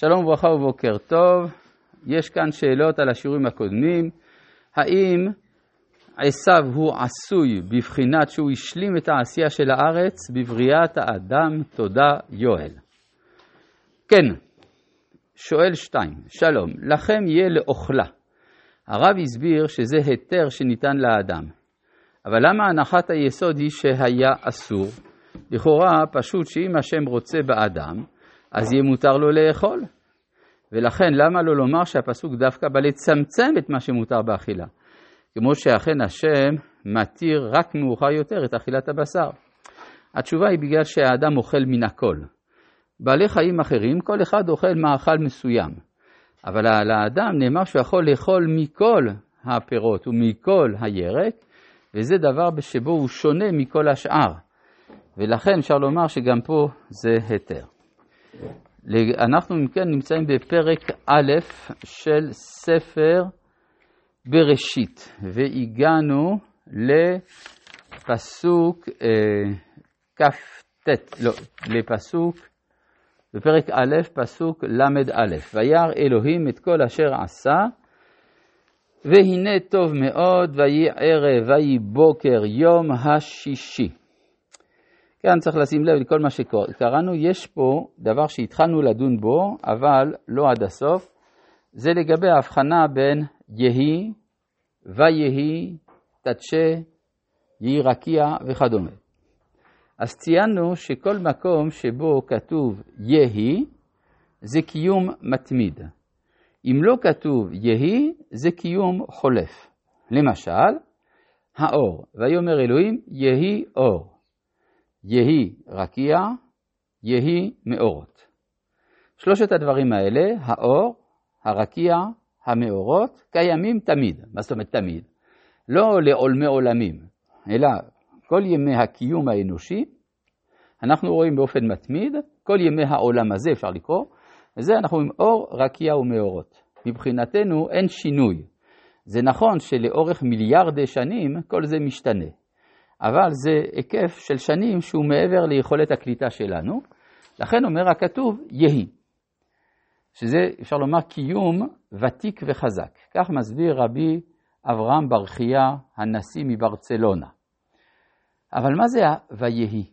שלום וברכה ובוקר טוב. יש כאן שאלות על השיעורים הקודמים. האם עשיו הוא עשוי בבחינת שהוא השלים את העשייה של הארץ בבריאת האדם? תודה יואל. כן, שואל שתיים, שלום, לכם יהיה לאוכלה. הרב הסביר שזה היתר שניתן לאדם. אבל למה הנחת היסוד היא שהיה אסור? לכאורה פשוט שאם השם רוצה באדם, אז יהיה מותר לו לאכול. ולכן למה לא לומר שהפסוק דווקא בא לצמצם את מה שמותר באכילה? כמו שאכן השם מתיר רק מאוחר יותר את אכילת הבשר. התשובה היא בגלל שהאדם אוכל מן הכל. בעלי חיים אחרים, כל אחד אוכל מאכל מסוים. אבל על האדם נאמר שהוא יכול לאכול מכל הפירות ומכל הירק, וזה דבר שבו הוא שונה מכל השאר. ולכן אפשר לומר שגם פה זה היתר. אנחנו אם כן נמצאים בפרק א' של ספר בראשית, והגענו לפסוק אה, כ"ט, לא, לפסוק, בפרק א', פסוק ל"א, וירא אלוהים את כל אשר עשה, והנה טוב מאוד, ויהי ערב, ויהי בוקר, יום השישי. כאן צריך לשים לב לכל מה שקראנו, יש פה דבר שהתחלנו לדון בו, אבל לא עד הסוף, זה לגבי ההבחנה בין יהי, ויהי, תדשה, יהי רקיע וכדומה. אז ציינו שכל מקום שבו כתוב יהי, זה קיום מתמיד. אם לא כתוב יהי, זה קיום חולף. למשל, האור, ויאמר אלוהים, יהי אור. יהי רקיע, יהי מאורות. שלושת הדברים האלה, האור, הרקיע, המאורות, קיימים תמיד. מה זאת אומרת תמיד? לא לעולמי עולמים, אלא כל ימי הקיום האנושי, אנחנו רואים באופן מתמיד, כל ימי העולם הזה אפשר לקרוא, וזה אנחנו רואים אור, רקיע ומאורות. מבחינתנו אין שינוי. זה נכון שלאורך מיליארדי שנים כל זה משתנה. אבל זה היקף של שנים שהוא מעבר ליכולת הקליטה שלנו. לכן אומר הכתוב יהי, שזה אפשר לומר קיום ותיק וחזק. כך מסביר רבי אברהם ברכיה, הנשיא מברצלונה. אבל מה זה ה"ויהי"?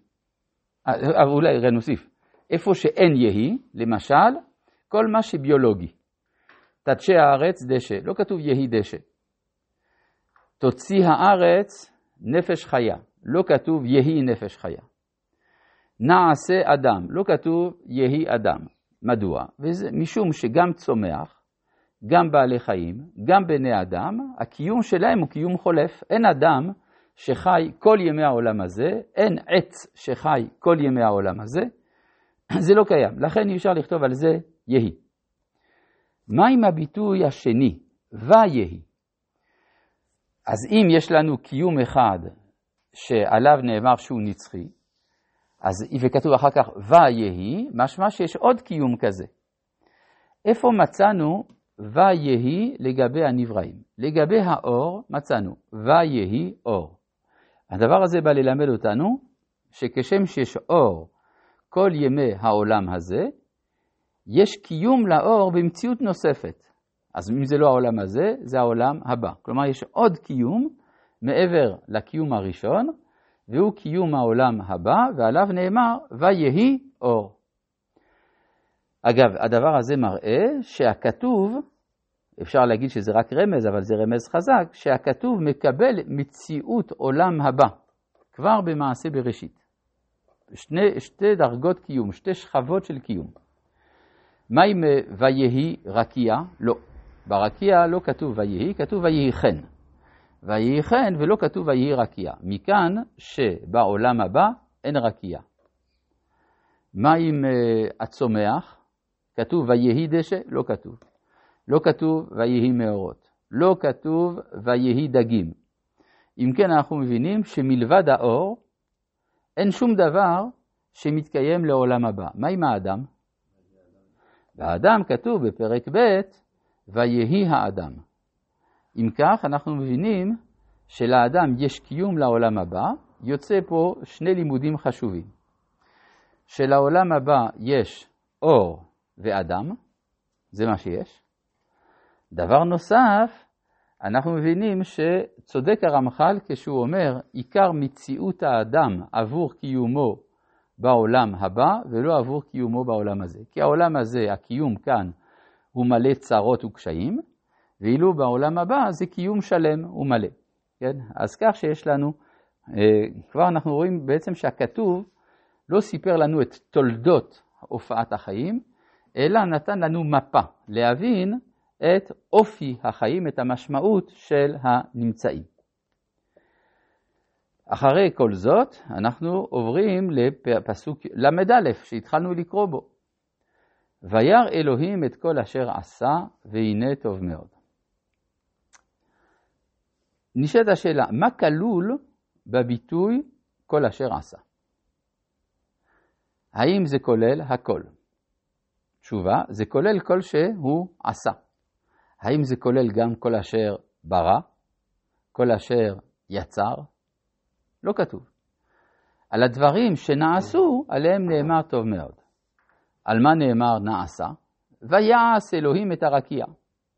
אה, אולי נוסיף, איפה שאין יהי, למשל, כל מה שביולוגי. תדשא הארץ דשא, לא כתוב יהי דשא. תוציא הארץ נפש חיה, לא כתוב יהי נפש חיה. נעשה אדם, לא כתוב יהי אדם. מדוע? וזה משום שגם צומח, גם בעלי חיים, גם בני אדם, הקיום שלהם הוא קיום חולף. אין אדם שחי כל ימי העולם הזה, אין עץ שחי כל ימי העולם הזה, זה לא קיים. לכן אי אפשר לכתוב על זה יהי. מה עם הביטוי השני, ויהי? אז אם יש לנו קיום אחד שעליו נאמר שהוא נצחי, אז וכתוב אחר כך ויהי, משמע שיש עוד קיום כזה. איפה מצאנו ויהי לגבי הנבראים? לגבי האור מצאנו ויהי אור. הדבר הזה בא ללמד אותנו שכשם שיש אור כל ימי העולם הזה, יש קיום לאור במציאות נוספת. אז אם זה לא העולם הזה, זה העולם הבא. כלומר, יש עוד קיום מעבר לקיום הראשון, והוא קיום העולם הבא, ועליו נאמר, ויהי אור. אגב, הדבר הזה מראה שהכתוב, אפשר להגיד שזה רק רמז, אבל זה רמז חזק, שהכתוב מקבל מציאות עולם הבא, כבר במעשה בראשית. שני, שתי דרגות קיום, שתי שכבות של קיום. מה עם ויהי רקיע? לא. ברקיע לא כתוב ויהי, כתוב ויהי חן. ויהי חן ולא כתוב ויהי רקיע. מכאן שבעולם הבא אין רקיע. מה עם uh, הצומח? כתוב ויהי דשא? לא כתוב. לא כתוב ויהי מאורות. לא כתוב ויהי דגים. אם כן אנחנו מבינים שמלבד האור אין שום דבר שמתקיים לעולם הבא. מה עם האדם? באדם כתוב בפרק ב' ויהי האדם. אם כך, אנחנו מבינים שלאדם יש קיום לעולם הבא, יוצא פה שני לימודים חשובים. שלעולם הבא יש אור ואדם, זה מה שיש. דבר נוסף, אנחנו מבינים שצודק הרמח"ל כשהוא אומר, עיקר מציאות האדם עבור קיומו בעולם הבא ולא עבור קיומו בעולם הזה. כי העולם הזה, הקיום כאן, הוא מלא צרות וקשיים, ואילו בעולם הבא זה קיום שלם ומלא. כן? אז כך שיש לנו, אה, כבר אנחנו רואים בעצם שהכתוב לא סיפר לנו את תולדות הופעת החיים, אלא נתן לנו מפה להבין את אופי החיים, את המשמעות של הנמצאים. אחרי כל זאת, אנחנו עוברים לפסוק ל"א שהתחלנו לקרוא בו. וירא אלוהים את כל אשר עשה, והנה טוב מאוד. נשאלת השאלה, מה כלול בביטוי כל אשר עשה? האם זה כולל הכל? תשובה, זה כולל כל שהוא עשה. האם זה כולל גם כל אשר ברא? כל אשר יצר? לא כתוב. על הדברים שנעשו, עליהם נאמר טוב מאוד. על מה נאמר נעשה? ויעש אלוהים את הרקיע.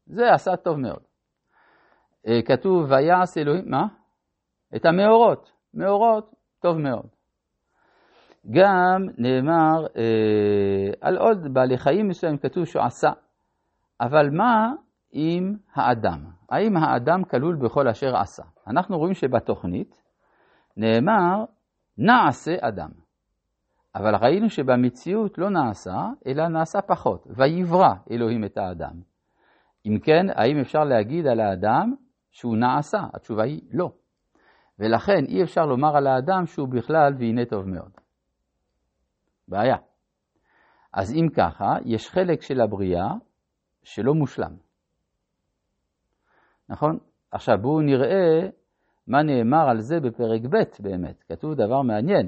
זה עשה טוב מאוד. אה, כתוב ויעש אלוהים, מה? את המאורות. מאורות, טוב מאוד. גם נאמר אה, על עוד בעלי חיים מסוים כתוב שהוא עשה. אבל מה עם האדם? האם האדם כלול בכל אשר עשה? אנחנו רואים שבתוכנית נאמר נעשה אדם. אבל ראינו שבמציאות לא נעשה, אלא נעשה פחות. ויברא אלוהים את האדם. אם כן, האם אפשר להגיד על האדם שהוא נעשה? התשובה היא לא. ולכן אי אפשר לומר על האדם שהוא בכלל והנה טוב מאוד. בעיה. אז אם ככה, יש חלק של הבריאה שלא מושלם. נכון? עכשיו בואו נראה מה נאמר על זה בפרק ב' באמת. כתוב דבר מעניין.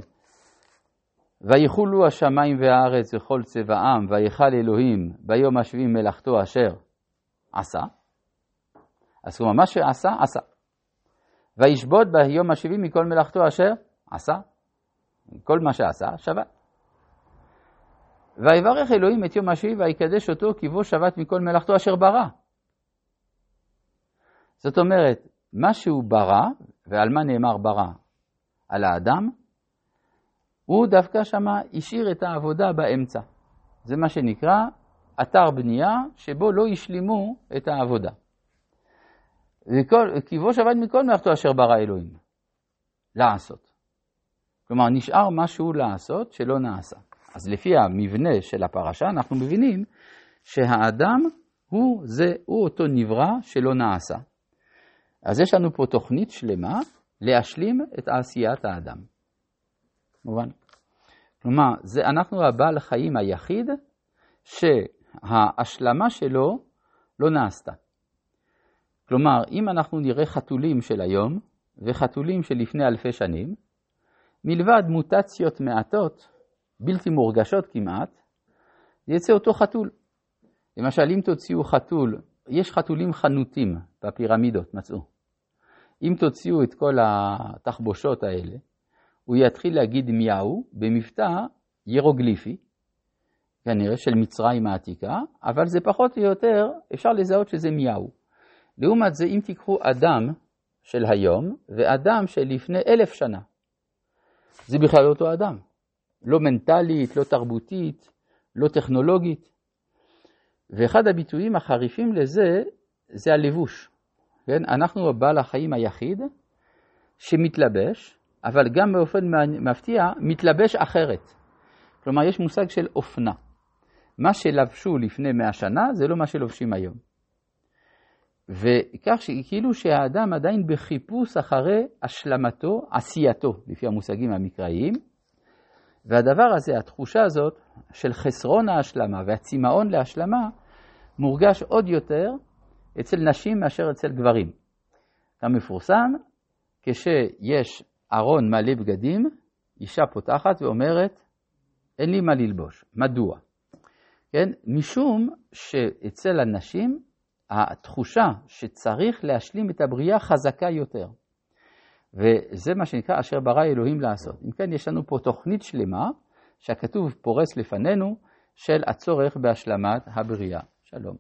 ויחולו השמיים והארץ וכל צבעם, ויכל אלוהים ביום השביעי מלאכתו אשר עשה. אז כלומר, מה שעשה, עשה. וישבות ביום השביעי מכל מלאכתו אשר עשה. כל מה שעשה, שבת. ויברך אלוהים את יום השביעי ויקדש אותו כי בו שבת מכל מלאכתו אשר ברא. זאת אומרת, מה שהוא ברא, ועל מה נאמר ברא? על האדם, הוא דווקא שמה השאיר את העבודה באמצע. זה מה שנקרא אתר בנייה שבו לא השלימו את העבודה. כי בו שבת מכל מלאכתו אשר ברא אלוהים. לעשות. כלומר, נשאר משהו לעשות שלא נעשה. אז לפי המבנה של הפרשה אנחנו מבינים שהאדם הוא זה, הוא אותו נברא שלא נעשה. אז יש לנו פה תוכנית שלמה להשלים את עשיית האדם. מובן? כלומר, זה, אנחנו הבעל חיים היחיד שההשלמה שלו לא נעשתה. כלומר, אם אנחנו נראה חתולים של היום וחתולים של לפני אלפי שנים, מלבד מוטציות מעטות, בלתי מורגשות כמעט, יצא אותו חתול. למשל, אם תוציאו חתול, יש חתולים חנותים בפירמידות, מצאו. אם תוציאו את כל התחבושות האלה, הוא יתחיל להגיד מיהו במבטא ירוגליפי, כנראה של מצרים העתיקה, אבל זה פחות או יותר, אפשר לזהות שזה מיהו. לעומת זה, אם תיקחו אדם של היום ואדם של לפני אלף שנה, זה בכלל אותו אדם. לא מנטלית, לא תרבותית, לא טכנולוגית. ואחד הביטויים החריפים לזה, זה הלבוש. כן? אנחנו הבעל החיים היחיד שמתלבש, אבל גם באופן מפתיע, מתלבש אחרת. כלומר, יש מושג של אופנה. מה שלבשו לפני מאה שנה, זה לא מה שלובשים היום. וכך שכאילו שהאדם עדיין בחיפוש אחרי השלמתו, עשייתו, לפי המושגים המקראיים, והדבר הזה, התחושה הזאת של חסרון ההשלמה והצמאון להשלמה, מורגש עוד יותר אצל נשים מאשר אצל גברים. כמפורסם, כשיש ארון מלא בגדים, אישה פותחת ואומרת, אין לי מה ללבוש. מדוע? כן? משום שאצל הנשים התחושה שצריך להשלים את הבריאה חזקה יותר. וזה מה שנקרא אשר ברא אלוהים לעשות. אם כן, יש לנו פה תוכנית שלמה שהכתוב פורס לפנינו של הצורך בהשלמת הבריאה. שלום.